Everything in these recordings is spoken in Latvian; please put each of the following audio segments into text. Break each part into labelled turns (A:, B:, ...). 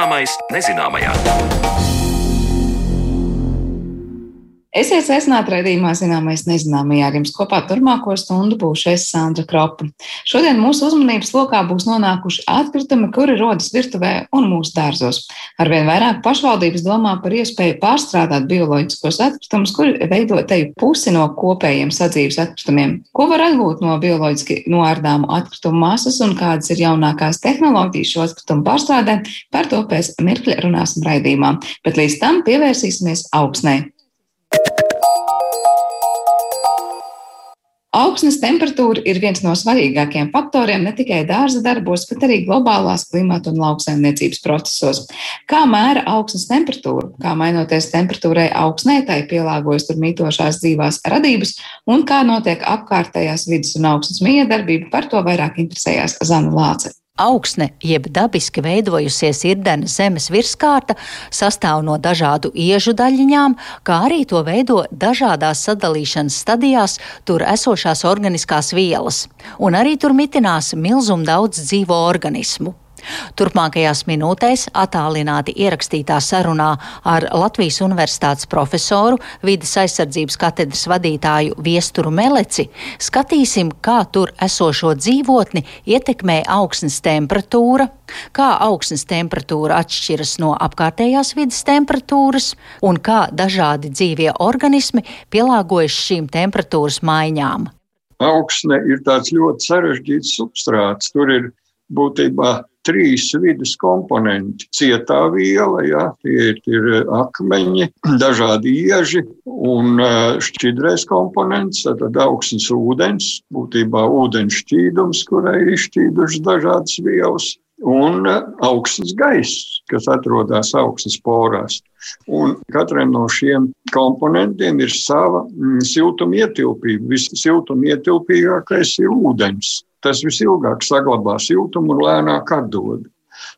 A: Zināmais nezināmajā.
B: Esiet sveicināti raidījumā Zināmais nezināmajā. Jums kopā turmāko stundu būšu es Sandra Kropa. Šodien mūsu uzmanības lokā būs nonākuši atkritumi, kuri rodas virtuvē un mūsu dārzos. Arvien vairāk pašvaldības domā par iespēju pārstrādāt bioloģiskos atkritumus, kuri veido teju pusi no kopējiem sadzīves atkritumiem. Ko var atgūt no bioloģiski noārdāmu atkritumu masas un kādas ir jaunākās tehnoloģijas šo atkritumu pārstrādē, par to pēc mirkļa runāsim raidījumā. Bet līdz tam pievērsīsimies augsnē. Augsnes temperatūra ir viens no svarīgākajiem faktoriem ne tikai dārza darbos, bet arī globālās klimata un lauksaimniecības procesos. Kā mēra augsnes temperatūru, kā mainoties temperatūrai augsnē, tai pielāgojas tur mītošās dzīvās radības un kā notiek apkārtējās vidas un augsnes miedarbība, par to vairāk interesējās Zana Lāce.
C: Augsne, jeb dabiski veidojusies irdena zemes virskārta, sastāv no dažādu iežu daļiņām, kā arī to veido dažādās sadalīšanas stadijās tur esošās organiskās vielas, un arī tur mitinās milzum daudz dzīvo organismu. Turpmākajās minūtēs attālināti ierakstītā sarunā ar Latvijas Universitātes profesoru, vidas aizsardzības katedras vadītāju Viesturu Meleci skatīsim, kā tur esošo dzīvotni ietekmē augsnes temperatūra, kā augsnes temperatūra atšķiras no apkārtējās vidas temperatūras un kā dažādi dzīvie organismi pielāgojas šīm temperatūras maiņām.
D: Augsne ir tāds ļoti sarežģīts substrāts. Tur ir būtībā trīs vidas komponenti. Cietā viela, ja, tie ir akmeņi, dažādi ieži un šķidrais komponents, tad augsnes ūdens, būtībā ūdens šķīdums, kurai ir izšķīdušas dažādas vielas. Un augsts gaiss, kas atrodas augsnes porās. Un katram no šiem komponentiem ir sava siltuma ietilpība. Vissiltumietilpīgākais ir ūdens tas visilgāk saglabā siltumu un lēnāk atdod.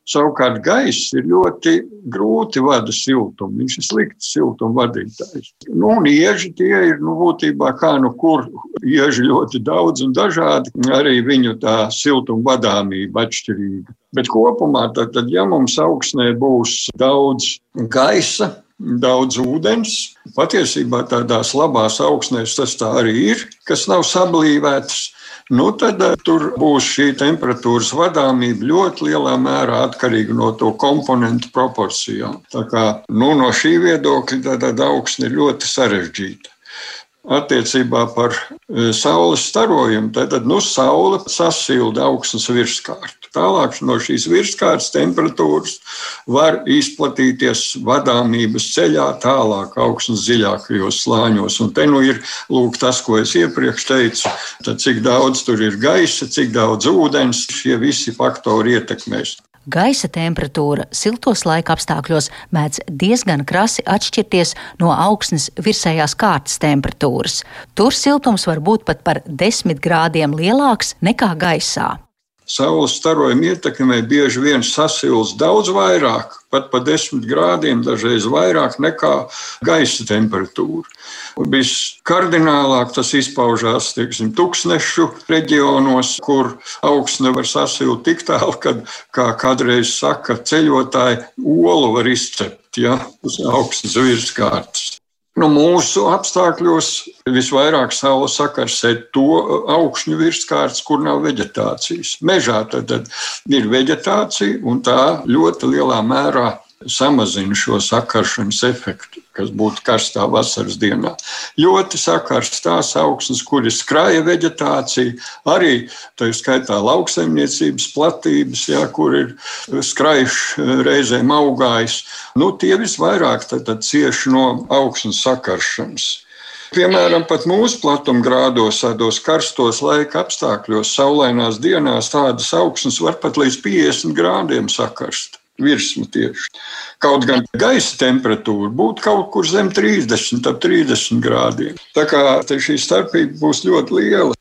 D: Savukārt gaiss ir ļoti grūti vada siltumu. Viņš ir slikts siltuma vadītājs. Nu, un ieži tie ir nu, būtībā kā nu kur ieži ļoti daudz un dažādi. Arī viņu tā siltuma vadāmība atšķirīga. Bet kopumā, tad, tad ja mums augsnē būs daudz gaisa, daudz ūdens. Patiesībā tādās labās augsnēs tas tā arī ir, kas nav sablīvētas nu tad eh, tur būs šī temperatūras vadāmība ļoti lielā mērā atkarīga no to komponentu proporcijām. Tā kā nu, no šī viedokļa tāda augsne ļoti sarežģīta attiecībā par eh, saules starojumu, tad nu, saule sasilda augsnes virskārtu. Tālāk no šīs virskārtas temperatūras var izplatīties vadāmības ceļā tālāk augstnes dziļākajos slāņos. Un te nu ir lūk, tas, ko es iepriekš teicu, tad cik daudz tur ir gaisa, cik daudz ūdens, šie visi faktori ietekmēs.
C: Gaisa temperatūra siltos laika apstākļos mēdz diezgan krasi atšķirties no augsnes virsējās kārtas temperatūras. Tur siltums var būt pat par 10 grādiem lielāks nekā gaisā.
D: Saules starojuma ietekmē bieži vien sasils daudz vairāk, pat pa desmit grādiem, dažreiz vairāk nekā gaisa temperatūra. Viskardinālāk tas izpaužās teiksim, tūkstnešu reģionos, kur augsts nevar sasilt tik tālu, kad, kā kādreiz saka, ceļotāji olu var izcept ja, uz augstas virskārtas. Nu, mūsu apstākļos visvairāk saule sakarsē to augšņu virskārtas, kur nav vegetācijas. Mežā tad, tad ir vegetācija, un tā ļoti lielā mērā samazina šo sakaršanas efektu, kas būtu karstā vasaras dienā. Ļoti sakarsts tās augsnes, kur ir skraja vegetācija, arī tā skaitā lauksaimniecības platības, jā, kur ir skraiš reizēm augājs. Nu, tie visvairāk tad, tad cieši no augsnes sakaršanas. Piemēram, pat mūsu platumgrādos, tādos karstos laika apstākļos, saulainās dienās, tādas augsnes var pat līdz 50 grādiem sakarst virsmu tieši. Kaut gan gaisa temperatūra būtu kaut kur zem 30, ap 30 grādiem. Tā kā šī starpība būs ļoti liela.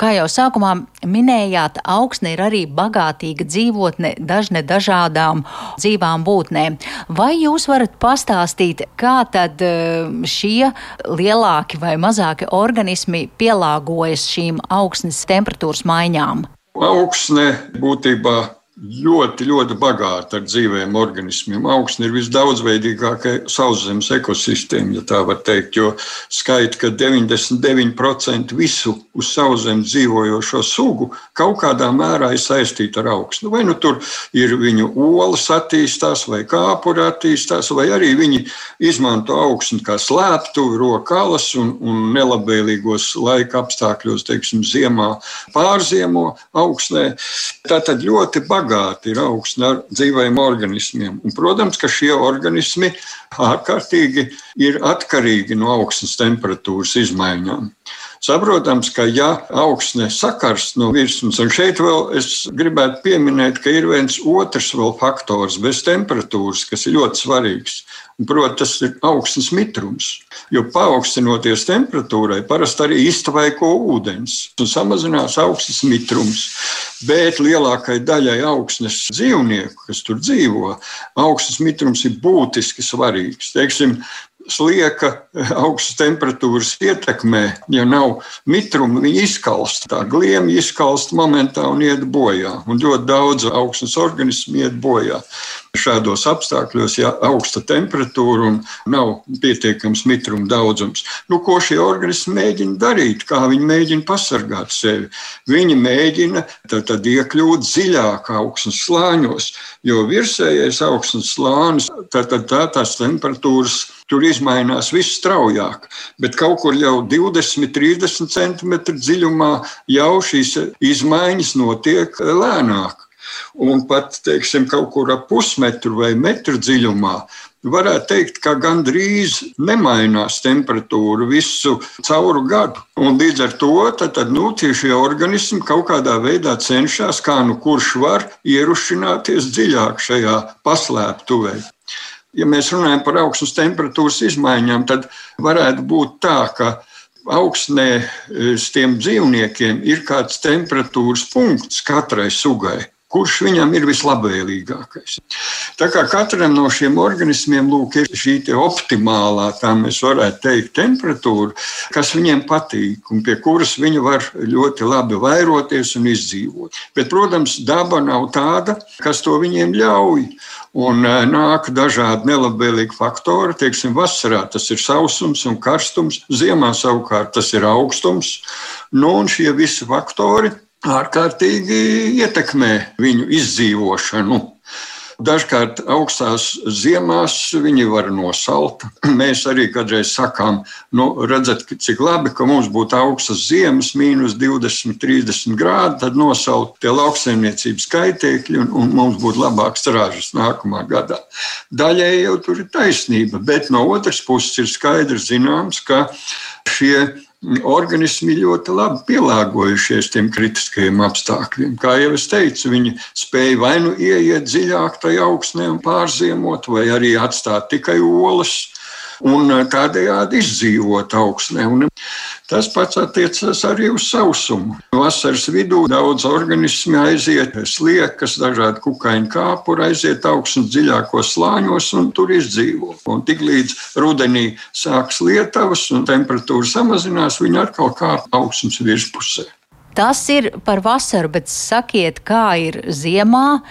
C: Kā jau sākumā minējāt, augsne ir arī bagātīga dzīvotne dažne dažādām dzīvām būtnēm. Vai jūs varat pastāstīt, kā tad eh, šie lielāki vai mazāki organismi pielāgojas šīm augsnes temperatūras maiņām?
D: Augsne būtībā ļoti, ļoti bagāta ar dzīviem organismiem. Augsne ir visdaudzveidīgākā sauszemes ekosistēma, ja tā var teikt, jo skaita, ka 99% visu uz sauszemes dzīvojošo sugu kaut kādā mērā ir saistīta ar augsni. Vai nu tur ir viņu olas attīstās, vai kāpuri attīstās, vai arī viņi izmanto augsni kā slēptuvi, rokalas un, un nelabvēlīgos laika apstākļos, teiksim, ziemā pārziemo augsnē. Tā tad ļoti bagāta bagāti ir augsne ar dzīvajiem organismiem. Un, protams, ka šie organismi ārkārtīgi ir atkarīgi no augsnes temperatūras izmaiņām. Saprotams, ka ja augsne sakarst no virsmas, un šeit vēl es gribētu pieminēt, ka ir viens otrs faktors bez temperatūras, kas ir ļoti svarīgs. Protams, tas ir augstnes mitrums. Jo paaugstinoties temperatūrai, parasti arī iztvaiko ūdens un samazinās augstnes mitrums. Bet lielākai daļai augstnes dzīvnieku, kas tur dzīvo, augstnes mitrums ir būtiski svarīgs. Teiksim, slieka augstas temperatūras ietekmē, ja nav mitruma, viņi izkalst. Tā gliemja izkalst momentā un iet bojā. Un ļoti daudz augstas organismu iet bojā. Šādos apstākļos, ja augsta temperatūra un nav pietiekams mitruma daudzums, nu, ko šie organismi mēģina darīt, kā viņi mēģina pasargāt sevi. Viņi mēģina tad, tad iekļūt dziļāk augsnes slāņos, jo virsējais augsnes slānis, tad, tad tā, tās temperatūras tur izmainās viss straujāk. Bet kaut kur jau 20, 30 centimetru dziļumā jau šīs izmaiņas notiek lēnāk. Un pat teiksim, kaut kur ap pusmetru vai metru dziļumā varētu teikt, ka gandrīz nemainās temperatūra visu cauru gadu. Un līdz ar to tad, nu, šie organismi kaut kādā veidā cenšas, kā nu kurš var ierušināties dziļāk šajā paslēptuvē. Ja mēs runājam par augstas temperatūras izmaiņām, tad varētu būt tā, ka augsnē tiem dzīvniekiem ir kāds temperatūras punkts katrai sugai kurš viņam ir vislabvēlīgākais. Tā kā katram no šiem organismiem lūk, ir šī optimālā, tā mēs varētu teikt, temperatūra, kas viņiem patīk un pie kuras viņi var ļoti labi vairoties un izdzīvot. Bet, protams, daba nav tāda, kas to viņiem ļauj. Un e, nāk dažādi nelabvēlīgi faktori. Teiksim, vasarā tas ir sausums un karstums, ziemā savukārt tas ir augstums. Nu, un šie visi faktori ārkārtīgi ietekmē viņu izdzīvošanu. Dažkārt augstās ziemās viņi var nosalt. Mēs arī kādreiz sakām, nu, redzat, cik labi, ka mums būtu augstas ziemas, mīnus 20, 30 grādi, tad nosalt tie lauksaimniecības kaitēkļi un, un mums būtu labāks ražas nākamā gadā. Daļai jau tur ir taisnība, bet no otras puses ir skaidrs zināms, ka šie organismi ļoti labi pielāgojušies tiem kritiskajiem apstākļiem. Kā jau es teicu, viņi spēja vai nu ieiet dziļāk tajā augsnē un pārziemot, vai arī atstāt tikai olas un tādējādi izdzīvot augsnē. Un Tas pats attiecas arī uz sausumu. Vasaras vidū daudz organismi aiziet, sliekas, dažādi kukaiņu kāpuri aiziet augstnes dziļākos slāņos un tur izdzīvo. Un tiklīdz rudenī sāks lietavas un temperatūra samazinās, viņi atkal kāp augstnes virspusē.
C: Tas ir par vasaru, bet sakiet, kā ir ziemā,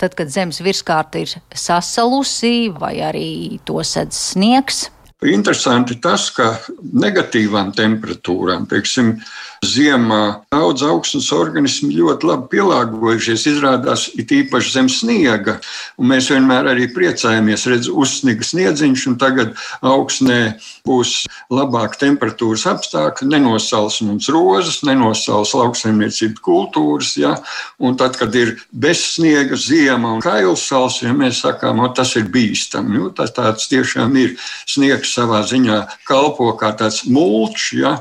C: tad, kad zemes virskārta ir sasalusi vai arī to sedz sniegs?
D: Interesanti tas, ka negatīvām temperatūrām, teiksim, ziemā daudz augstnes organismi ļoti labi pielāgojušies. Izrādās, it īpaši zem sniega. Un mēs vienmēr arī priecājamies, redzēt, uzsniga sniedziņš, un tagad augsnē būs labāk temperatūras apstākļi, nenosals mums rozes, nenosals lauksaimniecības kultūras. Ja? Un tad, kad ir bez sniega ziema un kailsals, ja mēs sakām, o, tas ir bīstami. Nu, tas tāds tiešām ir sniegs savā ziņā kalpo kā tāds mulčs. Ja?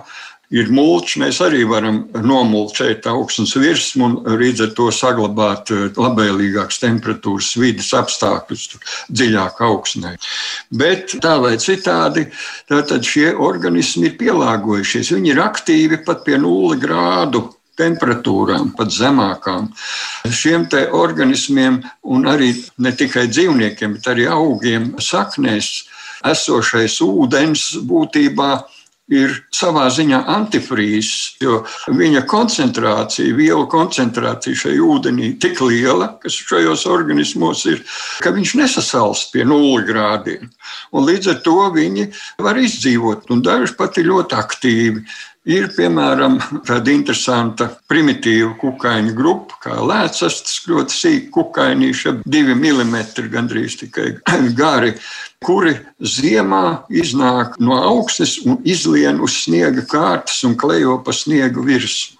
D: ir mulčs, mēs arī varam nomulčēt augstnes virsmu un līdz ar to saglabāt eh, labvēlīgākas temperatūras vidas apstākļus dziļāk augsnē. Bet tā vai citādi, tad šie organismi ir pielāgojušies. Viņi ir aktīvi pat pie nulli grādu temperatūrām, pat zemākām. Šiem organismiem, un arī ne tikai dzīvniekiem, bet arī augiem saknēs esošais ūdens būtībā ir savā ziņā antifrīzes, jo viņa koncentrācija, vielu koncentrācija šajā ūdenī tik liela, kas šajos organismos ir, ka viņš nesasalst pie nulles grādiem. Un līdz ar to viņi var izdzīvot, un daži pat ir ļoti aktīvi. Ir piemēram tāda interesanta primitīva kukaiņu grupa, kā lēcas, ļoti sīki kukainīši, divi milimetri gandrīz tikai gari, kuri ziemā iznāk no augsnes un izlien uz sniega kārtas un klejo pa sniega virsmu.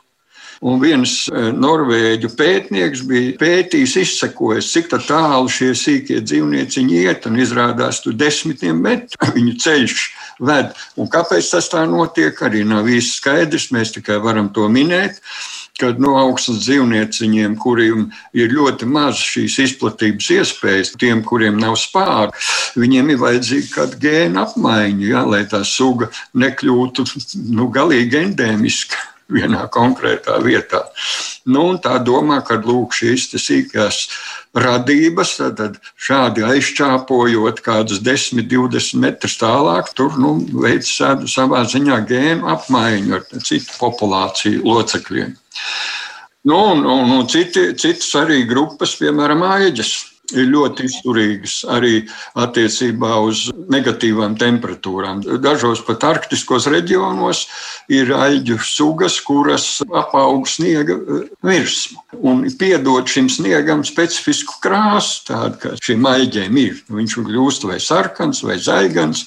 D: Un viens e, norvēģu pētnieks bija pētījis, izsekojis, cik tālu šie sīkie dzīvnieciņi iet, un izrādās, tur desmitiem metru viņu ceļš ved. Un kāpēc tas tā notiek, arī nav īsti skaidrs. Mēs tikai varam to minēt kad no augstas dzīvnieciņiem, kuriem ir ļoti maz šīs izplatības iespējas, tiem, kuriem nav spāru, viņiem ir vajadzīga kāda gēna apmaiņa, jā, lai tā suga nekļūtu nu, galīgi endēmiska vienā konkrētā vietā. Nu, tā domā, ka lūk, šīs sīkās radības, tad šādi aizčāpojot kādus 10, 20 metrus tālāk, tur nu, veids savā ziņā gēnu apmaiņu ar citu populāciju locekļiem. Nu, un, un, un citi, citas arī grupas, piemēram, āģes ir ļoti izturīgas arī attiecībā uz negatīvām temperatūrām. Dažos pat arktiskos reģionos ir aļģu sugas, kuras apaug sniega eh, virsmu un piedod šim sniegam specifisku krāsu, tādu kā šīm aļģēm ir. Viņš kļūst vai sarkans vai zaigans,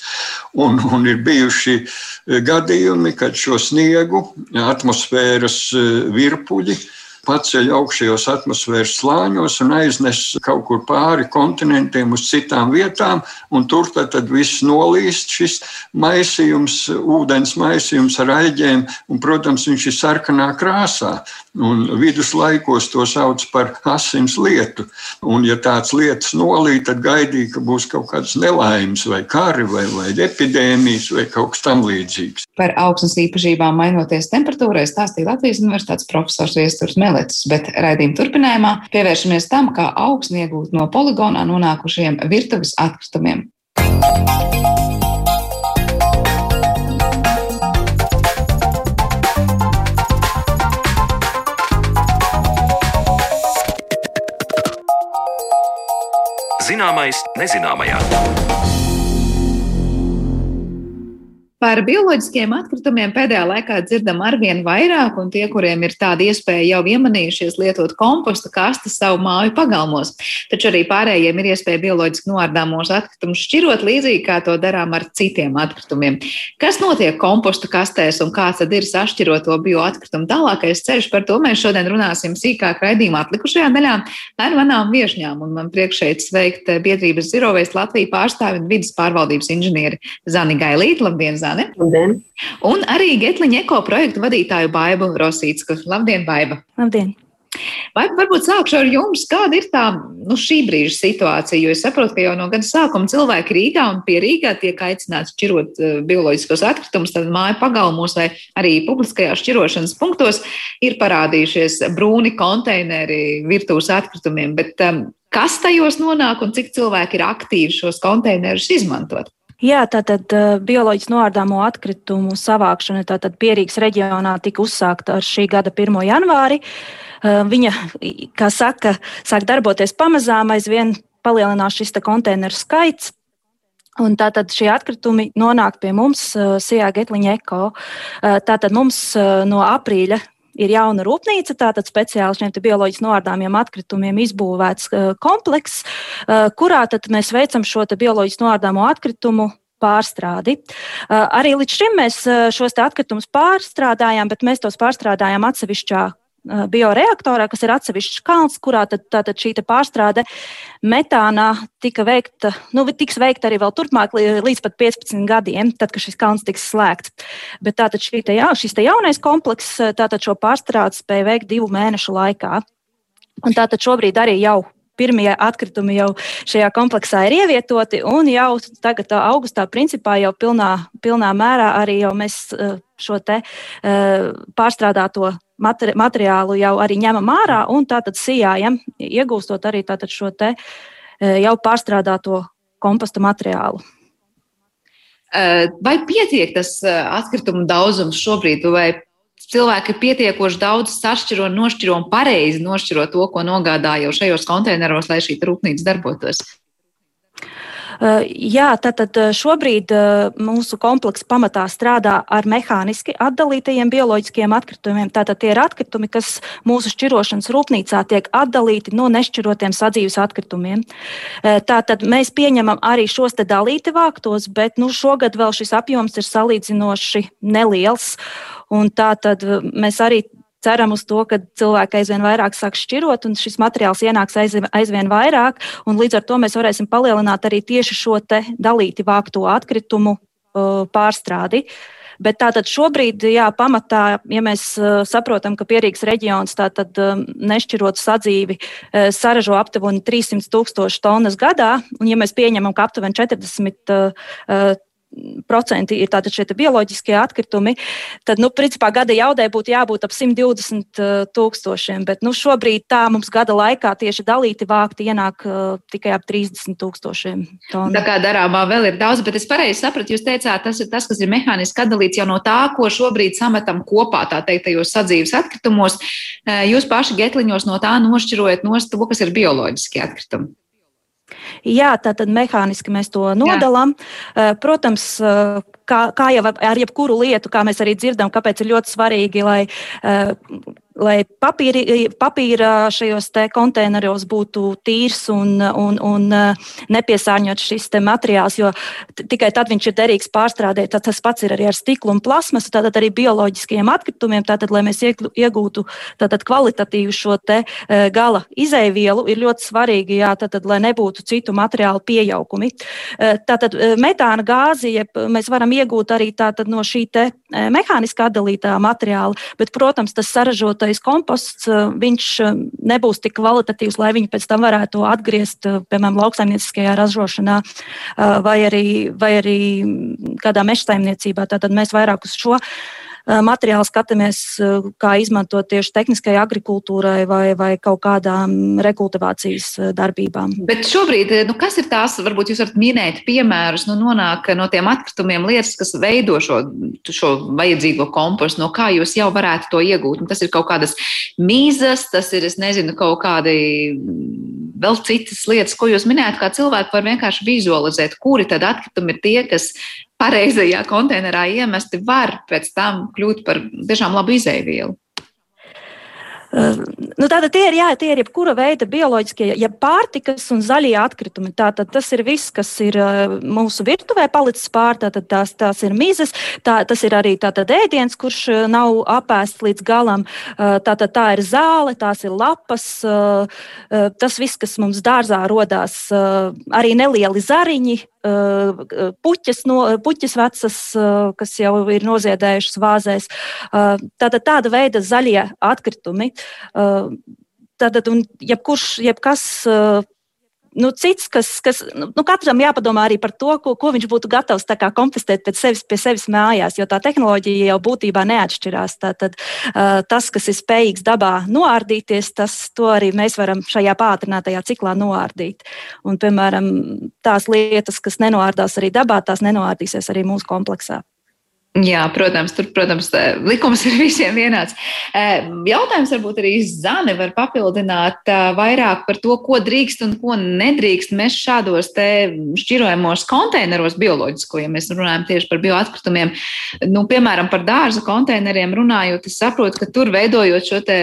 D: un, un ir bijuši eh, gadījumi, kad šo sniegu atmosfēras eh, virpuļi paceļ augšējos atmosfēras slāņos un aiznes kaut kur pāri kontinentiem uz citām vietām, un tur tad, tad viss nolīst šis maisījums, ūdens maisījums ar aļģēm, un, protams, viņš ir sarkanā krāsā. Un viduslaikos to sauc par asins lietu. Un, ja tāds lietas nolīt, tad gaidīja, ka būs kaut kādas nelaimes, vai kari, vai, vai epidēmijas, vai kaut kas tam līdzīgs.
B: Par augsnes īpašībām mainoties temperatūrai stāstīja Latvijas Universitātes profesors Viesturs Melecis, bet raidījuma turpinājumā pievēršamies tam, kā augsni iegūt no poligonā nonākušiem virtuves atkritumiem.
A: Zināmais nezināmajā.
B: Par bioloģiskiem atkritumiem pēdējā laikā dzirdam arvien vairāk, un tie, kuriem ir tāda iespēja, jau iemanījušies lietot komposta kastes savu māju pagalmos. Taču arī pārējiem ir iespēja bioloģiski noārdāmos atkritumus šķirot līdzīgi, kā to darām ar citiem atkritumiem. Kas notiek komposta kastēs un kāds tad ir sašķiroto bioatkritumu tālākais ceļš? Par to mēs šodien runāsim sīkāk raidījumā atlikušajā daļā ar manām viešņām. Un man priekš šeit sveikt biedrības Zirovēs Latviju pārstāvi un vidas pārvaldības inženieri Zani Gailīt. Labdien, Zani! Zane.
E: Labdien!
B: Un arī Getliņa eko projektu vadītāju Baibu Rosītsku. Labdien, Baiba!
E: Labdien!
B: Vai varbūt sākšu ar jums, kāda ir tā nu, šī brīža situācija? Jo es saprotu, ka jau no gada sākuma cilvēki Rīgā un pie Rīgā tiek aicināti šķirot uh, bioloģiskos atkritumus, tad māju pagalmos vai arī publiskajās šķirošanas punktos ir parādījušies brūni konteineri virtuves atkritumiem. Bet, um, kas tajos nonāk un cik cilvēki ir aktīvi šos konteinerus izmantot?
E: Jā, tātad uh, bioloģiski noārdāmo atkritumu savākšana tātad Pierīgas reģionā tika uzsākta ar šī gada 1. janvāri. Uh, viņa, kā saka, sāk darboties pamazām, aizvien palielinās šis konteineru skaits. Un tātad šie atkritumi nonāk pie mums, uh, Sijā Getliņa Eko. Tātad mums no aprīļa ir jauna rūpnīca, tātad speciāli šiem bioloģiski noārdāmiem atkritumiem izbūvēts uh, komplekss, uh, kurā mēs veicam šo bioloģiski noārdāmo atkritumu pārstrādi. Uh, arī līdz šim mēs šos atkritumus pārstrādājām, bet mēs tos pārstrādājām atsevišķā bioreaktorā, kas ir atsevišķs kalns, kurā tad, tātad šī pārstrāde metānā tika veikta, nu, tiks veikta arī vēl turpmāk, līdz pat 15 gadiem, tad, kad šis kalns tiks slēgts. Bet tātad te, jā, šis te jaunais komplekss tātad šo pārstrādi spēja veikt divu mēnešu laikā. Un tātad šobrīd arī jau pirmie atkritumi jau šajā kompleksā ir ievietoti, un jau tagad, augustā, principā jau pilnā, pilnā mērā arī mēs šo te pārstrādāto materi materiālu jau arī ņemam ārā un tātad sijājam, iegūstot arī šo te jau pārstrādāto komposta materiālu.
B: Vai pietiek tas atkritumu daudzums šobrīd, vai cilvēki pietiekoši daudz sašķiro, nošķiro un pareizi nošķiro to, ko nogādā jau šajos konteineros, lai šī rūpnīca darbotos?
E: Eh, jā, tātad eh, šobrīd eh, mūsu komplekss pamatā strādā ar mehāniski atdalītajiem bioloģiskiem atkritumiem. Tātad tie ir atkritumi, kas mūsu šķirošanas rūpnīcā tiek atdalīti no nešķirotiem sadzīves atkritumiem. Tātad mēs pieņemam arī šos te dalīti vāktos, bet nu, šogad vēl šis apjoms ir salīdzinoši neliels. Un tā tad mēs arī ceram uz to, ka cilvēki aizvien vairāk sāks šķirot, un šis materiāls ienāks aizvien, vairāk. Līdz ar to mēs varēsim palielināt arī tieši šo dalīti vākto atkritumu pārstrādi. Bet tātad šobrīd, jā, pamatā, ja mēs saprotam, ka Pierīgas reģions tātad nešķirot sadzīvi saražo aptuveni 300 tūkstoši tonnas gadā, un ja mēs pieņemam, ka aptuveni 40 uh, procenti ir tātad šie bioloģiskie atkritumi, tad, nu, principā gada jaudai būtu jābūt ap 120 uh, tūkstošiem, bet, nu, šobrīd tā mums gada laikā tieši dalīti vākti ienāk uh, tikai ap 30 tūkstošiem tonu.
B: Tā kā darāmā vēl ir daudz, bet es pareizi sapratu, jūs teicāt, tas ir tas, kas ir mehāniski atdalīts jau no tā, ko šobrīd sametam kopā, tā teikt, tajos sadzīves atkritumos. Uh, jūs paši getliņos no tā nošķirojat nost to, kas ir bioloģiskie atkritumi.
E: Jā, tātad mehāniski mēs to nodalām. Jā. Eh, protams, eh, kā, kā jau ar jebkuru lietu, kā mēs arī dzirdam, kāpēc ir ļoti svarīgi, lai eh, lai papīri, papīra šajos konteineros būtu tīrs un, un, un nepiesārņots šis materiāls, jo tikai tad viņš ir derīgs pārstrādē. Tad tas pats ir arī ar stiklu un plasmasu, tātad arī bioloģiskiem atkritumiem. Tātad, lai mēs iegūtu tātad, kvalitatīvu šo te gala izēvielu, ir ļoti svarīgi, jā, tātad, lai nebūtu citu materiālu piejaukumi. Tātad metāna gāzi ja mēs varam iegūt arī tātad, no šī mehāniski atdalītā materiāla, bet, protams, tas saražot ražotais komposts, eh, viņš eh, nebūs tik kvalitatīvs, lai viņi pēc tam varētu atgriezt, eh, piemēram, lauksaimnieciskajā ražošanā vai arī, vai arī kādā meža saimniecībā. Tātad mēs vairāk uz šo materiālu skatāmies, eh, kā izmantot tieši tehniskai agrikultūrai vai, vai kaut kādām rekultivācijas eh, darbībām.
B: Bet šobrīd, nu, kas ir tās, varbūt jūs varat minēt piemērus, nu, nonāk no tiem atkritumiem lietas, kas veido šo, šo vajadzīgo kompostu, no kā jūs jau varētu to iegūt? Un tas ir kaut kādas mīzas, tas ir, es nezinu, kaut kādi vēl citas lietas, ko jūs minējat, kā cilvēki var vienkārši vizualizēt, kuri tad atkritumi ir tie, kas pareizajā konteinerā iemesti, var pēc tam kļūt par tiešām labu izēvielu.
E: Nu, tātad tie ir, jā, tie ir jebkura veida bioloģiskie, ja pārtikas un zaļie atkritumi. Tātad tas ir viss, kas ir mūsu virtuvē palicis pār, tātad tās, tās ir mizas, tā, tas ir arī tātad ēdiens, kurš nav apēsts līdz galam. Tātad tā ir zāle, tās ir lapas, tas viss, kas mums dārzā rodās, arī nelieli zariņi, puķis, no, puķis vecas, kas jau ir noziedējušas vāzēs. Tātad tāda veida zaļie atkritumi. Tātad, un jebkurš, jebkas nu, cits, kas, kas nu, nu, katram jāpadomā arī par to, ko, ko viņš būtu gatavs kompostēt pēc sevis, pie sevis mājās, jo tā tehnoloģija jau būtībā neatšķirās. Tātad uh, tas, kas ir spējīgs dabā noārdīties, tas arī mēs varam šajā pātrinātajā ciklā noārdīt. Un, piemēram, tās lietas, kas nenoārdās arī dabā, tās nenoārdīsies arī mūsu kompleksā.
B: Jā, protams, tur, protams, likums ir visiem vienāds. Jautājums varbūt arī Zane var papildināt vairāk par to, ko drīkst un ko nedrīkst mēs šādos te šķirojamos konteineros bioloģisko, ja mēs runājam tieši par bioatkritumiem. Nu, piemēram, par dārza konteineriem runājot, es saprotu, ka tur veidojot šo te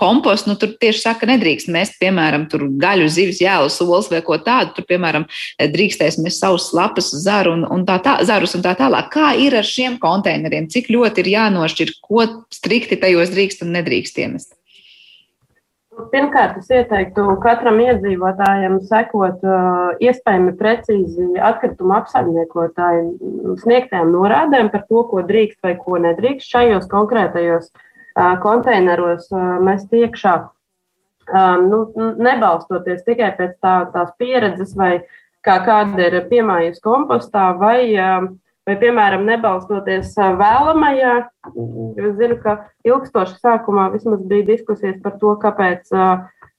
B: kompostu, nu, tur tieši saka, nedrīkst mest, piemēram, tur gaļu, zivis, jēlu, solis vai ko tādu. Tur, piemēram, drīkstēs mest savus lapas, zaru un, un tā, tā, zarus un tā tālāk. Kā ir ar šiem konteineriem? Cik ļoti ir jānošķir, ko strikti tajos drīkst un nedrīkst iemest?
F: Pirmkārt, es ieteiktu katram iedzīvotājam sekot uh, iespējami precīzi atkritumu apsaimniekotāju sniegtajām norādēm par to, ko drīkst vai ko nedrīkst. Šajos konkrētajos uh, konteineros uh, mēs iekšā, um, nu, nebalstoties tikai pēc tā, tās pieredzes vai kā kāda ir piemājas kompostā vai uh, vai, piemēram, nebalstoties vēlamajā. Es zinu, ka ilgstoši sākumā vismaz bija diskusijas par to, kāpēc,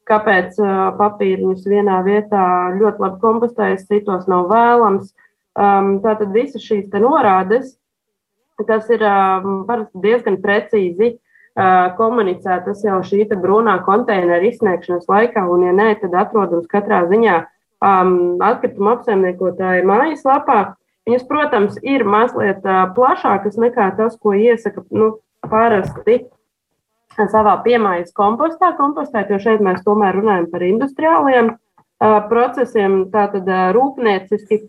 F: kāpēc papīriņus vienā vietā ļoti labi kompostējas, citos nav vēlams. Tātad visas šīs norādes, kas ir diezgan precīzi komunicētas jau šī brūnā konteineru izsniegšanas laikā, un, ja nē, tad atrodams katrā ziņā um, atkrituma apsaimniekotāja mājaslapā. Viņas, protams, ir mazliet plašākas nekā tas, ko iesaka nu, parasti savā piemājas kompostā, kompostēt, jo šeit mēs tomēr runājam par industriāliem procesiem, tātad rūpnieciski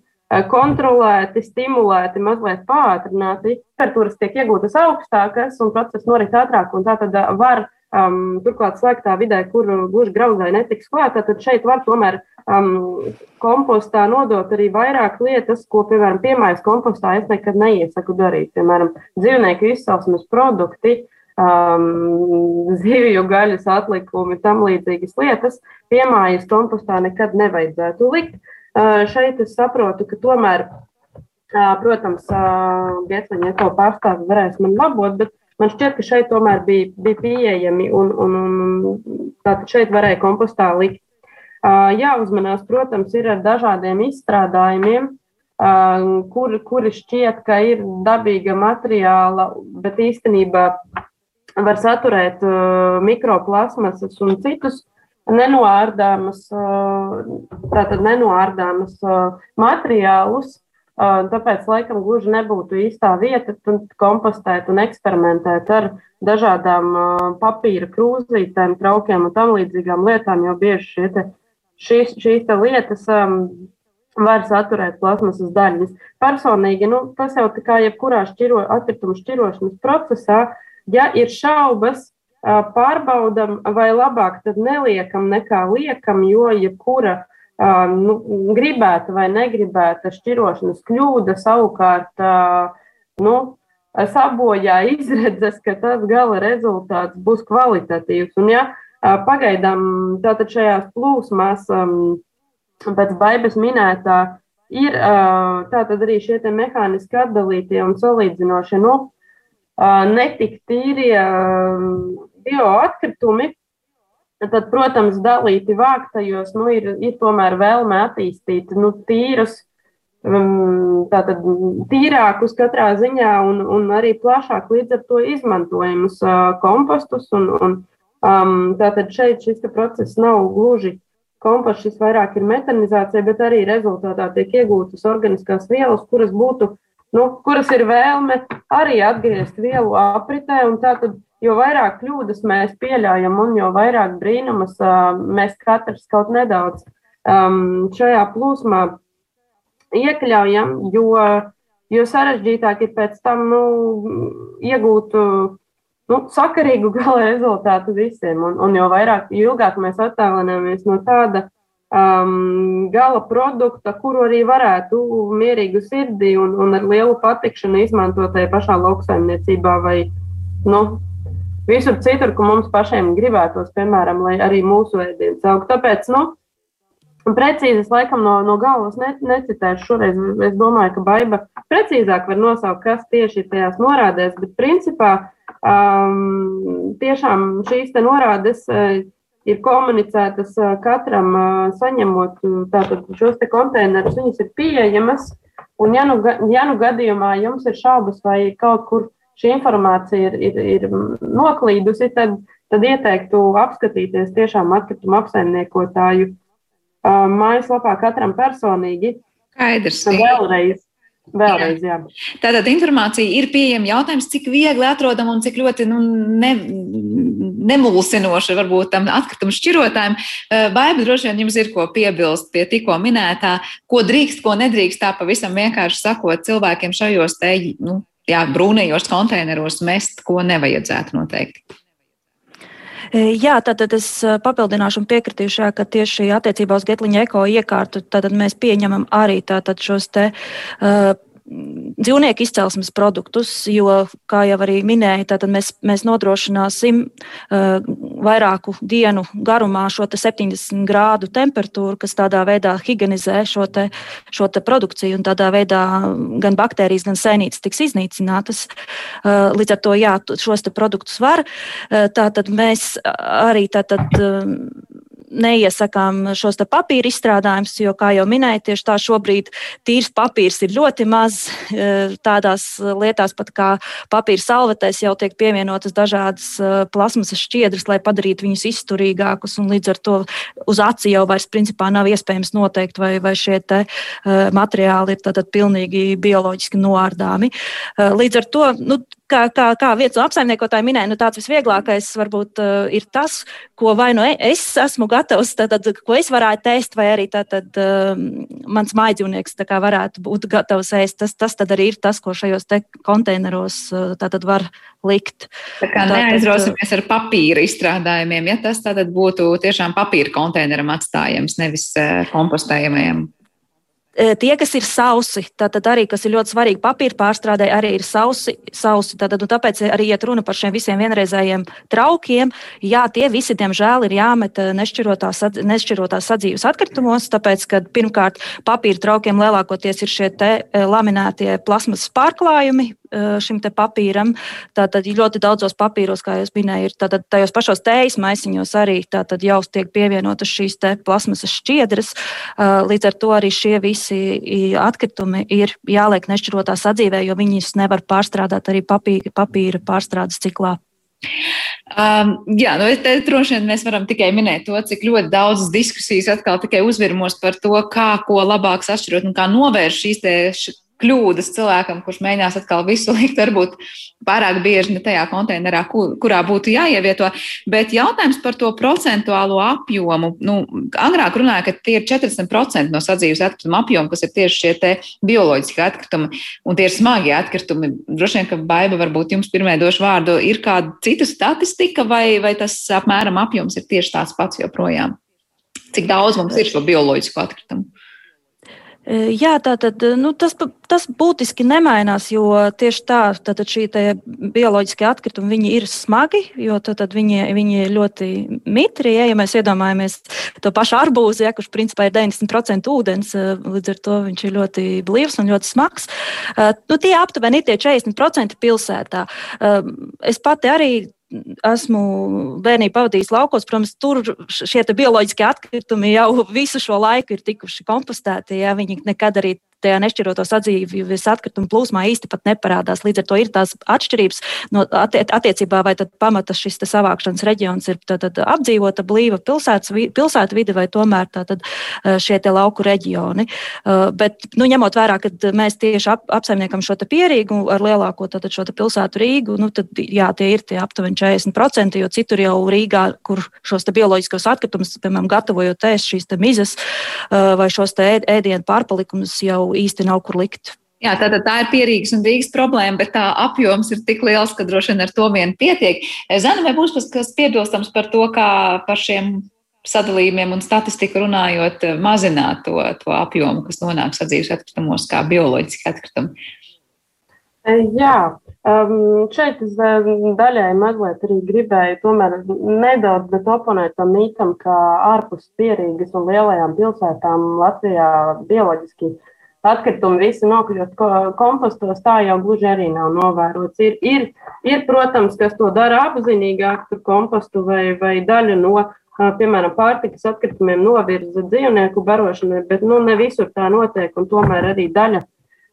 F: kontrolēti, stimulēti, mazliet pātrināti. Temperatūras tiek iegūtas augstākas un process norit ātrāk, un tā tad var um, turklāt slēgtā vidē, kur gluži grauzai netiks klāta, tad šeit var tomēr um, kompostā nodot arī vairāk lietas, ko, piemēram, piemājas kompostā es nekad neiesaku darīt. Piemēram, dzīvnieku izcelsmes produkti, um, zivju gaļas atlikumi, tam līdzīgas lietas, piemājas kompostā nekad nevajadzētu likt. Uh, šeit es saprotu, ka tomēr, uh, protams, uh, Bietliņa eko pārstāvi varēs man labot, bet man šķiet, ka šeit tomēr bija, bija pieejami un, un, un tātad šeit varēja kompostā likt. Jāuzmanās, protams, ir ar dažādiem izstrādājumiem, kuri, kuri šķiet, ka ir dabīga materiāla, bet īstenībā var saturēt mikroplasmasas un citus nenoārdāmas, tātad nenoārdāmas materiālus. Tāpēc, laikam, gluži nebūtu īstā vieta kompostēt un eksperimentēt ar dažādām papīra krūzītēm, traukiem un tam līdzīgām lietām, jo bieži šie šīs, šīs lietas um, var saturēt plasmasas daļas. Personīgi, nu, tas jau tā kā jebkurā šķiro, atkritumu šķirošanas procesā, ja ir šaubas, pārbaudam, vai labāk tad neliekam nekā liekam, jo jebkura nu, gribēta vai negribēta šķirošanas kļūda savukārt nu, sabojā izredzes, ka tas gala rezultāts būs kvalitatīvs. Un, ja pagaidām tātad šajās plūsmās, pēc baibas minētā, ir tātad arī šie mehāniski atdalītie un salīdzinošie nu, netik tīrie bioatkritumi, tad, protams, dalīti vāktajos nu, ir, ir tomēr vēlme attīstīt nu, tīrus, tātad tīrākus katrā ziņā un, un arī plašāk līdz ar to izmantojamus kompostus. Un, un, um, tātad šeit šis process nav gluži komposts, šis vairāk ir metanizācija, bet arī rezultātā tiek iegūtas organiskās vielas, kuras būtu nu, kuras ir vēlme arī atgriezt vielu apritē. Tātad, jo vairāk kļūdas mēs pieļaujam, un jo vairāk brīnumus mēs katrs kaut nedaudz šajā plūsmā iekļaujam, jo, jo sarežģītāk ir pēc tam nu, iegūt nu, sakarīgu gala rezultātu visiem. Un, un jo vairāk, jo ilgāk mēs attālināmies no tāda um, gala produkta, kuru arī varētu mierīgu sirdī un, un ar lielu patikšanu izmantot tajā pašā lauksaimniecībā vai nu, visur citur, kur mums pašiem gribētos, piemēram, lai arī mūsu ēdienas aug. Tāpēc, nu, precīzi es laikam no, no galvas ne, necitēšu šoreiz. Es domāju, ka baiva precīzāk var nosaukt, kas tieši ir tajās norādēs, bet principā um, tiešām šīs te norādes. Uh, ir komunicētas katram, saņemot tātad, šos te konteinerus, viņas ir pieejamas. Un, ja nu, ja nu gadījumā jums ir šaubas, vai kaut kur šī informācija ir, ir, ir noklīdusi, tad, tad ieteiktu apskatīties tiešām atkritumu apsaimniekotāju mājaslapā katram personīgi.
B: Skaidrs.
F: Vēlreiz Vēlreiz, jā.
B: Tātad informācija ir pieejama. Jautājums, cik viegli atrodama un cik ļoti nu, ne, nemulsinoši varbūt tam atkritumu šķirotājiem. Baiba droši vien jums ir ko piebilst pie tikko minētā, ko drīkst, ko nedrīkst. Tā pavisam vienkārši sakot cilvēkiem šajos te nu, jā, brūnajos konteineros mest, ko nevajadzētu noteikti.
E: Jā, tātad es papildināšu un piekritīšu, jā, ka tieši attiecībā uz Getliņa eko iekārtu mēs pieņemam arī šos te. Uh, dzīvnieku izcelsmes produktus, jo, kā jau arī minēju, tātad mēs, mēs nodrošināsim uh, vairāku dienu garumā šo 70 grādu temperatūru, kas tādā veidā higienizē šo, te, šo te produkciju, un tādā veidā gan baktērijas, gan sēnītes tiks iznīcinātas. Uh, līdz ar to jā, šos produktus var. Uh, tātad mēs arī tātad, uh, neiesakām šos papīra izstrādājumus, jo, kā jau minēju, tieši tā šobrīd tīrs papīrs ir ļoti maz. Tādās lietās, pat kā papīra salvetēs, jau tiek pievienotas dažādas plasmasas šķiedras, lai padarītu viņus izturīgākus. Līdz ar to uz aci jau vairs principā nav iespējams noteikt, vai, vai šie materiāli ir tātad pilnīgi bioloģiski noārdāmi. Līdz ar to nu, kā, kā, kā vietas apsaimniekotāji minēja, nu, tāds visvieglākais varbūt ir tas, ko vai nu es esmu gatavs, tātad, ko es varētu ēst, vai arī tātad, uh, mans mājdzīvnieks varētu būt gatavs ēst. Tas, tas arī ir tas, ko šajos konteineros uh, tātad, var likt.
B: Tā kā neaizrausimies ar papīra izstrādājumiem, ja tas tātad būtu tiešām papīra konteineram atstājams, nevis uh, kompostējamajam.
E: Tie, kas ir sausi, tātad arī, kas ir ļoti svarīgi papīra pārstrādē, arī ir sausi. sausi tātad, nu, tāpēc arī iet runa par šiem visiem vienreizējiem traukiem. Jā, tie visi, diemžēl, ir jāmet nešķirotās, nešķirotās sadzīves atkritumos, tāpēc, ka pirmkārt papīra traukiem lielākoties ir šie laminētie plasmas pārklājumi, šim papīram. Tātad ļoti daudzos papīros, kā jau minēju, ir tātad tajos pašos tējas maisiņos arī jau tiek pievienotas šīs plasmasas šķiedras. Līdz ar to arī šie visi atkritumi ir jāliek nešķirotā sadzīvē, jo viņus nevar pārstrādāt arī papīra, papīra pārstrādes ciklā.
B: Um, jā, nu, te droši vien mēs varam tikai minēt to, cik ļoti daudzas diskusijas atkal tikai uzvirmos par to, kā ko labāk sašķirot un kā novērst šīs kļūdas cilvēkam, kurš mēģinās atkal visu likt, varbūt pārāk bieži ne tajā konteinerā, kur, kurā būtu jāievieto. Bet jautājums par to procentuālo apjomu. Nu, agrāk runāja, ka tie ir 40% no sadzīves atkrituma apjoma, kas ir tieši šie bioloģiskie atkritumi, un tie ir smagi atkritumi. Droši vien, ka baiva varbūt jums pirmie došu vārdu. Ir kāda cita statistika, vai, vai tas apmēram apjoms ir tieši tāds pats joprojām? Cik daudz mums ir šo bioloģisko atkritumu?
E: Jā, tātad nu, tas, tas būtiski nemainās, jo tieši tā, tātad šī bioloģiskie atkritumi ir smagi, jo viņi, viņi ir ļoti mitri. Ja, ja mēs iedomājamies to pašu arbūzu, ja, kurš principā ir 90% ūdens, līdz ar to viņš ir ļoti blīvs un ļoti smags. Nu, tie aptuveni ir tie 40% pilsētā. Es pati arī esmu bērnību pavadījis laukos, protams, tur šie bioloģiskie atkritumi jau visu šo laiku ir tikuši kompostēti. Ja, viņi nekad arī tajā nešķiroto sadzīves atkritumu plūsmā īsti pat neparādās. Līdz ar to ir tās atšķirības no attie, attiecībā, vai pamata šis savākšanas reģions ir tātad, apdzīvota blīva pilsētas, pilsētu vide vai tomēr tātad, eh, šie lauku reģioni. Eh, bet, nu, ņemot vērā, ka mēs tieši ap, apsaimniekam šo pierīgu ar lielāko tātad, šo pilsētu Rīgu, nu, tad jā, tie ir tie aptuveni 40%, jo citur jau Rīgā, kur šos bioloģiskos atkritumus, piemēram, gatavojot ēst šīs mizas eh, vai šos ēdienu pārpalikumus jau īsti nav kur likt.
B: Jā, tātad tā ir pierīgas un Rīgas problēma, bet tā apjoms ir tik liels, ka droši vien ar to vien pietiek. Zana, vai būs kas piebilstams par to, kā par šiem sadalījumiem un statistiku runājot, mazināt to, to apjomu, kas nonāk sadzīves atkritumos, kā bioloģiski atkritumi?
F: E, jā, šeit es daļai mazliet arī gribēju tomēr nedaudz oponēt tam mītam, ka ārpus pierīgas un lielajām pilsētām Latvijā bioloģiski uh, atkritumi visi nokļūst kompostos, tā jau gluži arī nav novērots. Ir, ir, ir protams, kas to dara apzinīgāk, tur kompostu vai, vai daļu no, piemēram, pārtikas atkritumiem novirza dzīvnieku barošanai, bet nu, ne visur tā notiek, tomēr arī daļa.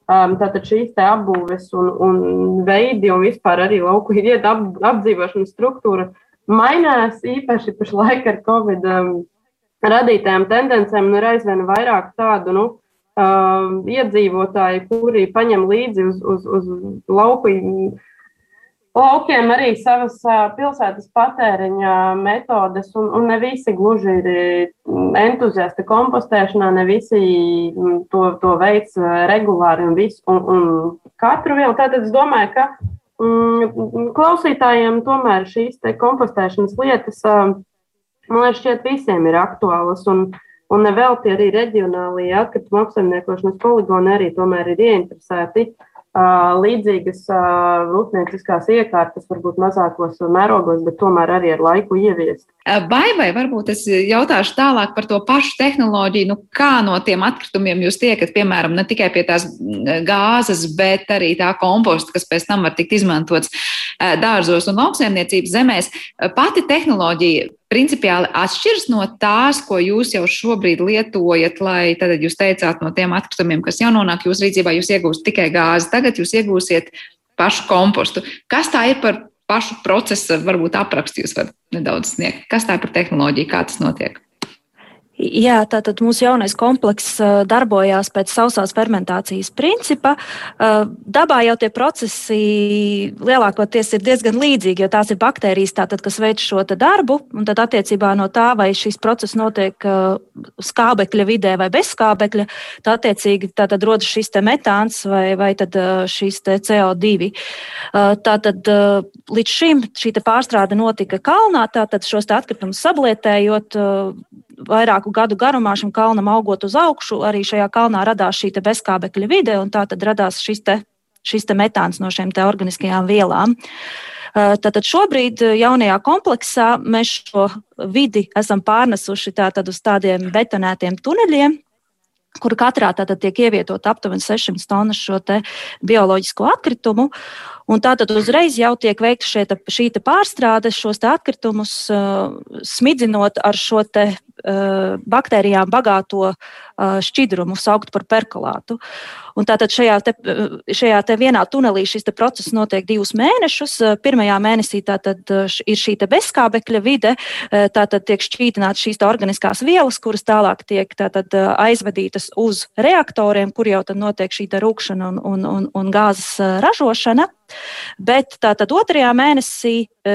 F: Tātad šīs te apbūves un, un veidi un vispār arī lauku vietu ap, apdzīvošanas struktūra mainās īpaši pašlaik ar Covid radītajām tendencēm un ir aizvien vairāk tādu, nu, uh, iedzīvotāji, kuri paņem līdzi uz, uz, uz lauku, laukiem arī savas uh, pilsētas patēriņa metodes, un, un ne visi gluži ir entuziasti kompostēšanā, ne visi to, to veids regulāri un visu, un, un katru vielu. Tātad es domāju, ka mm, klausītājiem tomēr šīs kompostēšanas lietas, uh, man liekas, šķiet visiem ir aktuālas. Un, uh, Un nevelti arī reģionālajie atkrituma apsaimniekošanas poligoni arī tomēr ir ieinteresēti līdzīgas rūpnieciskās iekārtas, varbūt mazākos mērogos, bet tomēr arī ar laiku ieviest.
B: Vai, vai varbūt es jautāšu tālāk par to pašu tehnoloģiju, nu kā no tiem atkritumiem jūs tiekat, piemēram, ne tikai pie tās gāzes, bet arī tā komposta, kas pēc tam var tikt izmantots. dārzos un lauksaimniecības zemēs. Pati tehnoloģija principiāli atšķiras no tās, ko jūs jau šobrīd lietojat, lai tad jūs teicāt no tiem atkritumiem, kas jau nonāk jūsu rīcībā, jūs iegūstat tikai gāzi. Tagad jūs iegūsiet pašu kompostu. Kas tā ir par pašu procesu, varbūt aprakstu jūs varat nedaudz sniegt? Kas tā ir par tehnoloģiju, kā tas notiek?
E: Jā, tātad mūsu jaunais komplekss darbojās pēc sausās fermentācijas principa. Dabā jau tie procesi lielākoties ir diezgan līdzīgi, jo tās ir baktērijas, tātad, kas veic šo darbu. Tad attiecībā no tā, vai šis process notiek skābekļa vidē vai bez skābekļa, tad attiecīgi tātad rodas šis metāns vai, vai šis CO2. Tātad līdz šim šī pārstrāde notika kalnā, tātad šos atkritumus sablietējot vairāku gadu garumā šim kalnam augot uz augšu, arī šajā kalnā radās šī bezkābekļa vide, un tā tad radās šis, te, šis te metāns no šiem organiskajām vielām. Tātad šobrīd jaunajā kompleksā mēs šo vidi esam pārnesuši tātad uz tādiem betonētiem tuneļiem, kur katrā tātad tiek ievietot aptuveni 600 tonnas šo bioloģisko atkritumu. Un tātad uzreiz jau tiek veikta šie, šī pārstrāde, šos atkritumus uh, smidzinot ar šo te, uh, baktērijām bagāto uh, šķidrumu, saukt par perkolātu. Un tātad šajā, te, šajā te vienā tunelī šis process notiek divus mēnešus. Pirmajā mēnesī tātad ir šī bezskābekļa vide, tātad tiek šķītināts šīs organiskās vielas, kuras tālāk tiek tātad aizvedītas uz reaktoriem, kur jau tad notiek šī rūkšana un, un, un, un gāzes ražošana. Bet tātad otrajā mēnesī e,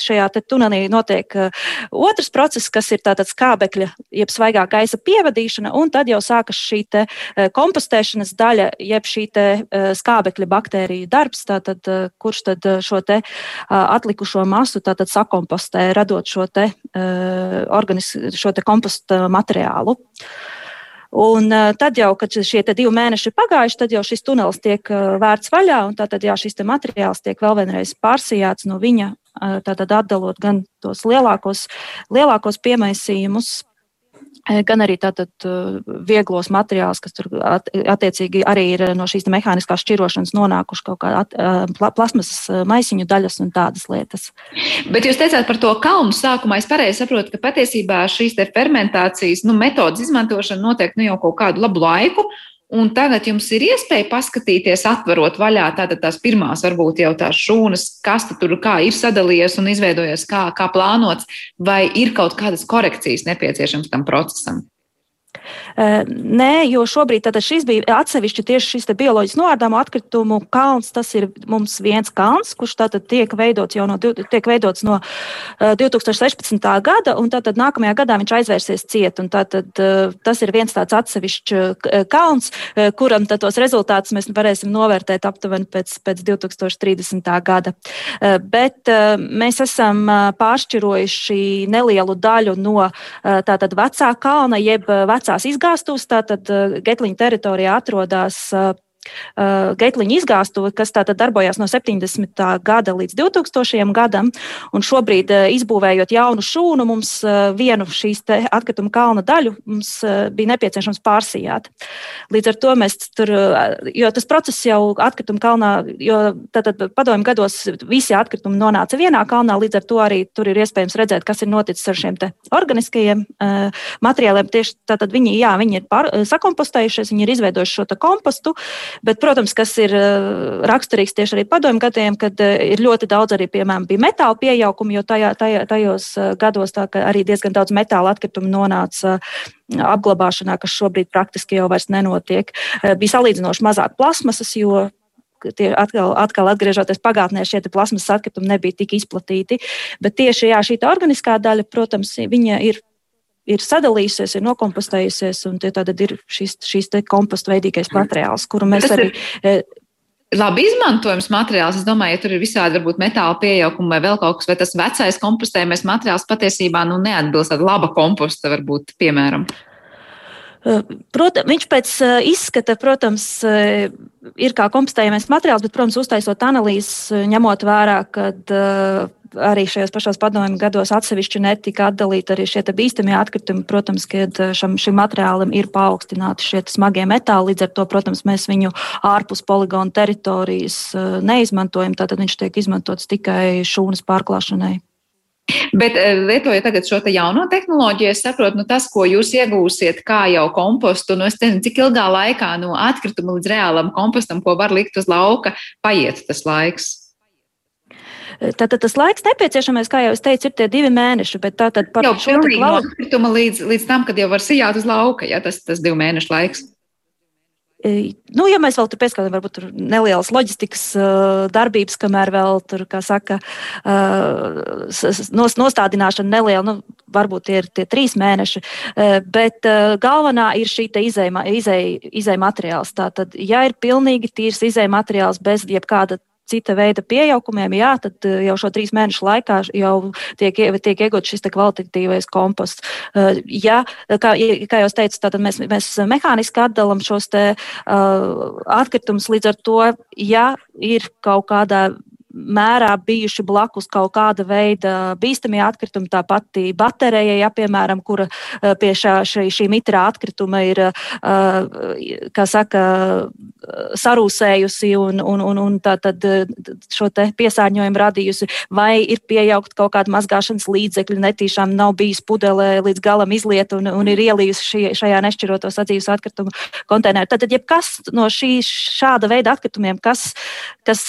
E: šajā tunelī notiek e, otrs process, kas ir tātad skābekļa, jeb svaigā gaisa pievadīšana, un tad jau sākas šī e, kompostēšanas daļa, jeb šī skābekļa baktēriju darbs, tātad, kurš tad šo te atlikušo masu tātad sakompostē, radot šo te, organis, šo te komposta materiālu. Un tad jau, kad šie divi mēneši ir pagājuši, tad jau šis tunelis tiek vērts vaļā, un tātad jā, šis materiāls tiek vēl vienreiz pārsijāts no viņa, tātad atdalot gan tos lielākos, lielākos piemaisījumus Eh, gan arī tātad eh, vieglos materiālus, kas tur attiecīgi arī ir no šīs mehāniskās šķirošanas nonākuši kaut kā eh, plasmasas maisiņu daļas un tādas lietas.
B: Bet jūs teicāt par to kalnu sākumā. Es pareizi saprotu, ka patiesībā šīs fermentācijas nu, metodas izmantošana notiek nu, jau kaut kādu labu laiku. Un tagad jums ir iespēja paskatīties, atverot vaļā tātad tās pirmās, varbūt jau tās šūnas, kas tur kā ir sadalījies un izveidojies, kā, kā plānots, vai ir kaut kādas korekcijas nepieciešams tam procesam.
E: Nē, jo šobrīd šis bija atsevišķi tieši šis bioloģiski noārdāmo atkritumu kalns. Tas ir mums viens kalns, kurš tiek veidots jau no, tiek veidots no 2016. gada, un tātad nākamajā gadā viņš aizvērsies ciet. Tātad, tas ir viens tāds atsevišķs kalns, kuram tos rezultātus mēs varēsim novērtēt aptuveni pēc, pēc 2030. gada. Bet mēs esam pāršķirojuši nelielu daļu no tātad vecā kalna, jeb vecā vecās izgāstuves, tātad eh, Getliņa teritorijā atrodas eh, uh, Geitliņa izgāstuve, kas tātad darbojās no 70. gada līdz 2000. gadam. Un šobrīd, uh, izbūvējot jaunu šūnu, mums uh, vienu šīs atkrituma kalna daļu bija nepieciešams pārsījāt. Līdz ar to mēs tur, jo tas process jau atkrituma kalnā, jo tātad padomju gados visi atkritumi nonāca vienā kalnā, līdz ar to arī tur ir iespējams redzēt, kas ir noticis ar šiem organiskajiem materiāliem. Tieši tātad viņi, jā, viņi ir pār, sakompostējušies, viņi ir izveidojuši šo kompostu, Bet, protams, kas ir eh, raksturīgs tieši arī padomju gadiem, kad eh, ir ļoti daudz arī, piemēram, bija metāla pieauguma, jo tajā, tajā, tajos eh, gados arī diezgan daudz metāla atkritumu nonāca apglabāšanā, kas šobrīd praktiski jau vairs nenotiek. Bija salīdzinoši mazāk plasmasas, jo tie atkal, atkal atgriežoties pagātnē, šie plasmasas atkritumi nebija tik izplatīti. Bet tieši jā, šī organiskā daļa, protams, ir ir sadalījusies, ir nokompostējusies, un tad ir šis, šis kompostu veidīgais materiāls, kuru mēs arī. Ir...
B: E, labi izmantojams materiāls. Es domāju, ja tur ir visādi varbūt metāla pieaugumi vai vēl kaut kas, vai tas vecais kompostējamais materiāls patiesībā nu, neatbilst tādam laba komposta, varbūt, piemēram.
E: Protams, viņš pēc e, izskata, protams, ir kā kompostējamais materiāls, bet, protams, uztaisot analīzes, ņemot vērā, ka arī šajos pašos padomju gados atsevišķi netika atdalīti arī šie bīstamie atkritumi. Protams, kad šam, šim materiālam ir paaugstināti šie smagie metāli, līdz ar to, protams, mēs viņu ārpus poligona teritorijas neizmantojam, tātad viņš tiek izmantots tikai šūnas pārklāšanai.
B: Bet lietojot tagad šo te jauno tehnoloģiju, es saprotu, nu, tas, ko jūs iegūsiet kā jau kompostu, nu, es nezinu, cik ilgā laikā no atkrituma līdz reālam kompostam, ko var likt uz lauka, paiet tas laiks.
E: Tātad tas laiks nepieciešamais, kā jau es teicu, ir tie divi mēneši. Bet tātad par
B: jau šo pilnīgi no atkrituma līdz, līdz tam, kad jau var sijāt uz lauka, ja tas, tas divu mēnešu laiks.
E: Nu, ja mēs vēl tur pieskatāmies, varbūt tur nelielas loģistikas darbības, kamēr vēl tur, kā saka, nostādināšana neliela, nu, varbūt tie ir tie trīs mēneši, bet galvenā ir šī izēja izēja materiāls. Tātad, ja ir pilnīgi tīrs izēja materiāls bez jebkāda cita veida pieaukumiem, jā, tad eh, jau šo trīs mēnešu laikā jau tiek, tiek iegūts šis kvalitatīvais komposts. Eh, ja, kā, kā jau teicu, tad mēs, mēs mehāniski atdalām šos te, uh, atkritumus līdz ar to, ja ir kaut kādā mērā bijuši blakus kaut kāda veida bīstamie atkritumi, tā pati baterija, ja, piemēram, kura eh, pie šā, šī, šī mitrā atkrituma ir, eh, kā saka, sarūsējusi un, un, un, un tā tad eh, šo te piesārņojumu radījusi, vai ir pieaugt kaut kāda mazgāšanas līdzekļa, netīšām nav bijis pudelē līdz galam izlieta un, un ir ielījusi šī, šajā nešķiroto sadzīves atkritumu konteinerā. Tad, jebkas no šī šāda veida atkritumiem, kas, kas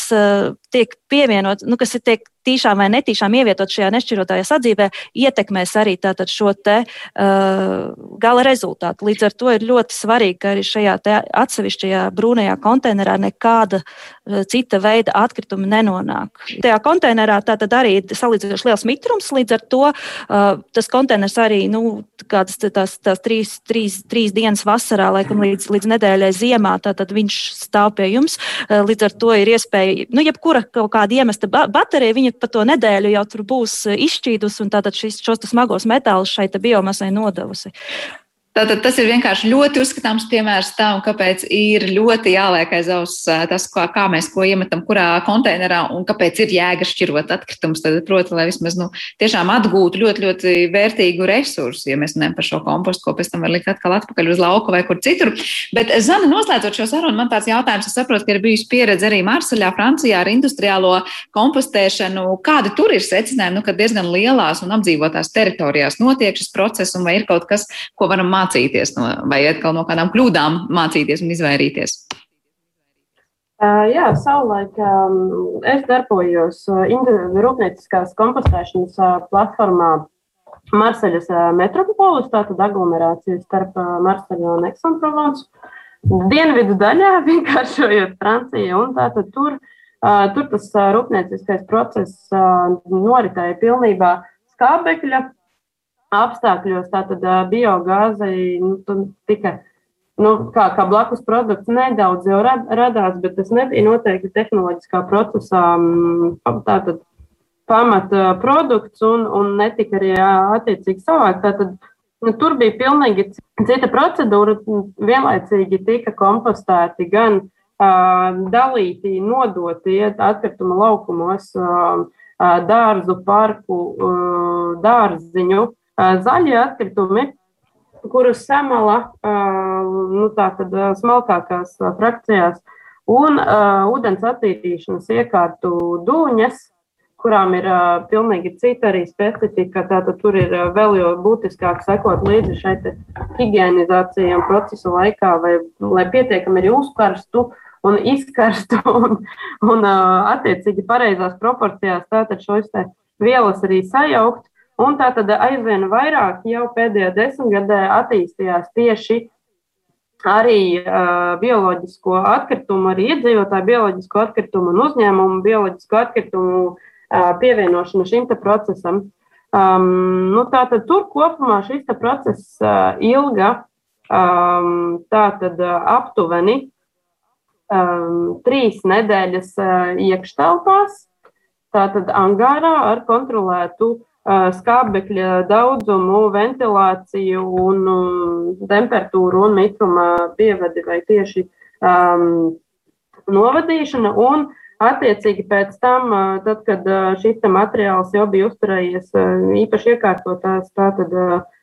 E: tiek pievienot, nu, kas ir tiek tīšām vai netīšām ievietot šajā nešķirotajā sadzīvē, ietekmēs arī šo te, uh, gala rezultātu. Līdz ar to ir ļoti svarīgi, ka arī šajā atsevišķajā brūnajā konteinerā nekāda uh, cita veida atkritumi nenonāk. Tajā konteinerā tātad arī ir salīdzinoši liels mitrums, līdz ar to uh, tas konteiners arī nu, kādas tās, tās trīs, trīs, trīs dienas vasarā, laikam līdz, līdz nedēļai ziemā, tad viņš stāv pie jums. Uh, līdz ar to ir iespēja, nu, jebkura kaut kāda iemesta baterija, viņa pa to nedēļu jau tur būs eh, izšķīdus un tātad šis, šos smagos metālus šai biomasai nodevusi.
B: Tātad tas ir vienkārši ļoti uzskatāms piemērs tam, kāpēc ir ļoti jāliek aiz auss tas, kā, kā mēs ko iemetam, kurā konteinerā un kāpēc ir jēga šķirot atkritumus. Tad, proti, lai vismaz nu, tiešām atgūtu ļoti, ļoti vērtīgu resursu, ja mēs runājam par šo kompostu, ko pēc tam var likt atkal atpakaļ uz lauka vai kur citur. Bet, Zana, noslēdzot šo sarunu, man tāds jautājums, es saprotu, ka ir bijusi pieredze arī Marseļā, Francijā ar industriālo kompostēšanu. Kādi tur ir secinājumi, nu, ka diezgan lielās un apdzīvotās teritorijās notiek šis process un vai ir kaut kas, ko varam mācīt? Mācīties no, vai atkal no kādām kļūdām mācīties un izvairīties?
F: Uh, jā, savulaik um, es darbojos rūpnieciskās kompostēšanas uh, platformā Marseļas uh, metropolis, tātad aglomerācija starp Marseļu un Aix-en-Provence. Dienvidu daļā vienkāršojot Franciju, un tātad tur, tur tas rūpnieciskais process noritēja pilnībā skābekļa apstākļos tātad biogāzei nu, tika nu, kā, kā blakus produkts nedaudz jau rad, radās, bet tas nebija noteikti tehnoloģiskā procesā tātad, pamata produkts un, un netika arī attiecīgi savākt. Tātad, nu, tur bija pilnīgi cita procedūra. Vienlaicīgi tika kompostēti gan uh, dalīti, nodoti atkrituma laukumos, uh, dārzu parku, uh, dārziņu zaļie atkritumi, kurus samala nu, smalkākās frakcijās, un ūdens attīrīšanas iekārtu dūņas, kurām ir pilnīgi cita arī specifika. Tātad tur ir vēl jau būtiskāk sekot līdzi šai higienizācijai procesa laikā, vai, lai pietiekami arī uzkarstu un izkarstu un, un attiecīgi pareizās proporcijās tātad šos vielas arī sajaukt. Un tā tad aizvien vairāk jau pēdējā desmitgadē attīstījās tieši arī uh, bioloģisko atkritumu, arī iedzīvotāju bioloģisko atkritumu un uzņēmumu bioloģisko atkritumu uh, pievienošanu šim procesam. Um, nu, tātad tur kopumā šis process uh, ilga um, tātad, uh, aptuveni um, trīs nedēļas uh, iekštelpās, tātad angārā ar kontrolētu uh, skābekļa daudzumu, ventilāciju un temperatūru un mitruma pievadi vai tieši um, novadīšana. Un Attiecīgi pēc tam, tad, kad šis materiāls jau bija uzturējies īpaši iekārtotās, tātad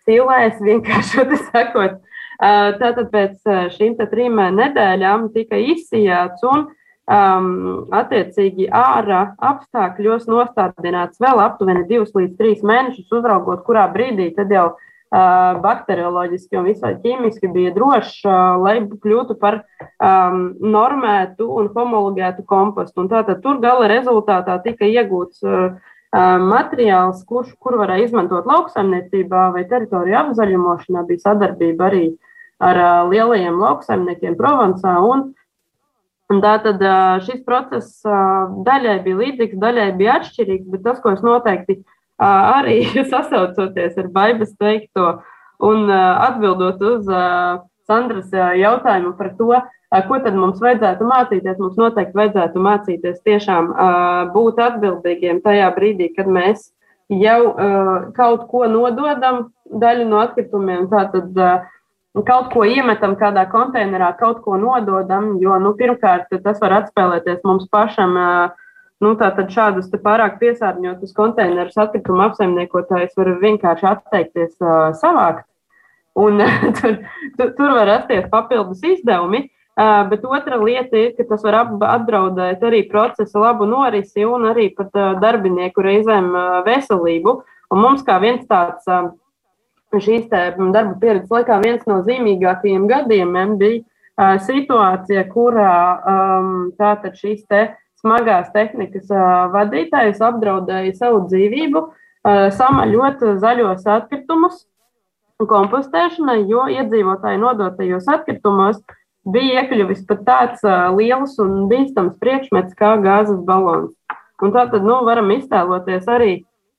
F: stilēs, vienkārši sakot, tātad pēc šīm trim nedēļām tika izsijāts un um, attiecīgi ārā apstākļos nostādināts vēl aptuveni 2 līdz 3 mēnešus, uzraugot, kurā brīdī tad jau bakterioloģiski un visai ķīmiski bija drošs, lai kļūtu par um, normētu un homologētu kompostu. Un tātad tur gala rezultātā tika iegūts uh, materiāls, kurš, kur varēja izmantot lauksaimniecībā vai teritoriju apzaļumošanā, bija sadarbība arī ar uh, lielajiem lauksaimniekiem Provansā. Un, un tātad uh, šis process daļai bija līdzīgs, daļai bija atšķirīgs, bet tas, ko es noteikti arī sasaucoties ar Baibas teikto un atbildot uz Sandras jautājumu par to, ko tad mums vajadzētu mācīties. Mums noteikti vajadzētu mācīties tiešām būt atbildīgiem tajā brīdī, kad mēs jau kaut ko nododam, daļu no atkritumiem. Tātad, kaut ko iemetam kādā konteinerā, kaut ko nododam, jo nu, pirmkārt tas var atspēlēties mums pašam Nu, Tātad šādus pārāk piesārņotus konteinerus atkrituma apsaimniekotājs var vienkārši atteikties uh, savākt. Un, tur, tur, tur var rasties papildus izdevumi. Uh, bet otra lieta ir, ka tas var apdraudēt arī procesa labu norisi un arī pat uh, darbinieku reizēm uh, veselību. Un mums kā viens tāds uh, šīs darba pieredzes laikā viens no zīmīgākajiem gadiem bija uh, situācija, kurā um, tātad šīs te smagās tehnikas vadītājs apdraudēja savu dzīvību, samaļot zaļos atkritumus kompostēšanai, jo iedzīvotāji nodotajos atkritumos bija iekļuvis pat tāds liels un bīstams priekšmets kā gāzes balons. Un tā tad nu, varam iztēloties arī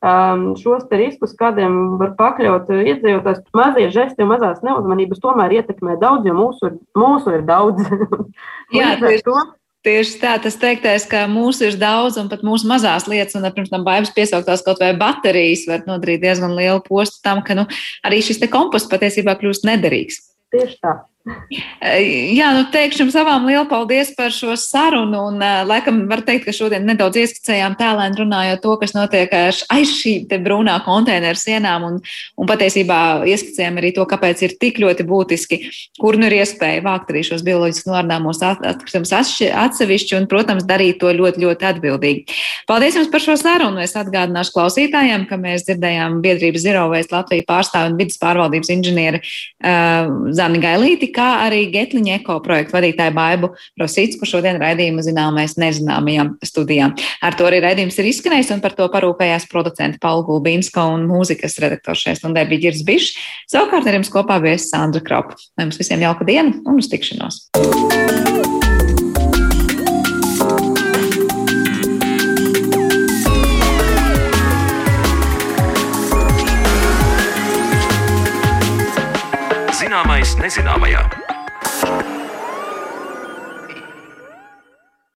F: um, šos riskus, kādiem var pakļaut iedzīvotājs. Mazie žesti un mazās neuzmanības tomēr ietekmē daudz, jo mūsu ir, mūsu ir daudz.
B: Jā, to Tieši tā, tas teiktais, ka mūsu ir daudz un pat mūsu mazās lietas, un, protams, tam baigas piesauktās kaut vai baterijas var nodarīt diezgan lielu postu tam, ka nu, arī šis komposts patiesībā kļūst nederīgs.
F: Tieši tā.
B: Jā, nu teikšu jums savām lielu paldies par šo sarunu. Un, laikam, var teikt, ka šodien nedaudz ieskicējām tēlēni runājot to, kas notiek aiz šī brūnā konteineru sienām. Un, un patiesībā ieskicējām arī to, kāpēc ir tik ļoti būtiski, kur nu ir iespēja vākt arī šos bioloģiski nordāmos atkritumus atsevišķi un, protams, darīt to ļoti, ļoti atbildīgi. Paldies jums par šo sarunu. Es atgādināšu klausītājiem, ka mēs dzirdējām biedrības Waste Latviju pārstāvi un vidas pārvaldības inženieri uh, Zani Gailīti kā arī Getliņa eko projektu vadītāju Baibu Rosīts, kur šodien raidījumu zināmais nezināmajām studijām. Ar to arī raidījums ir izskanējis un par to parūpējās producenti Paula Gulbīnska un mūzikas redaktors šajā stundē bija Girs Bišs. Savukārt ar jums kopā bija Sandra Kropa. Lai jums visiem jauka diena un uz tikšanos!
A: Zināmais nezināmajā.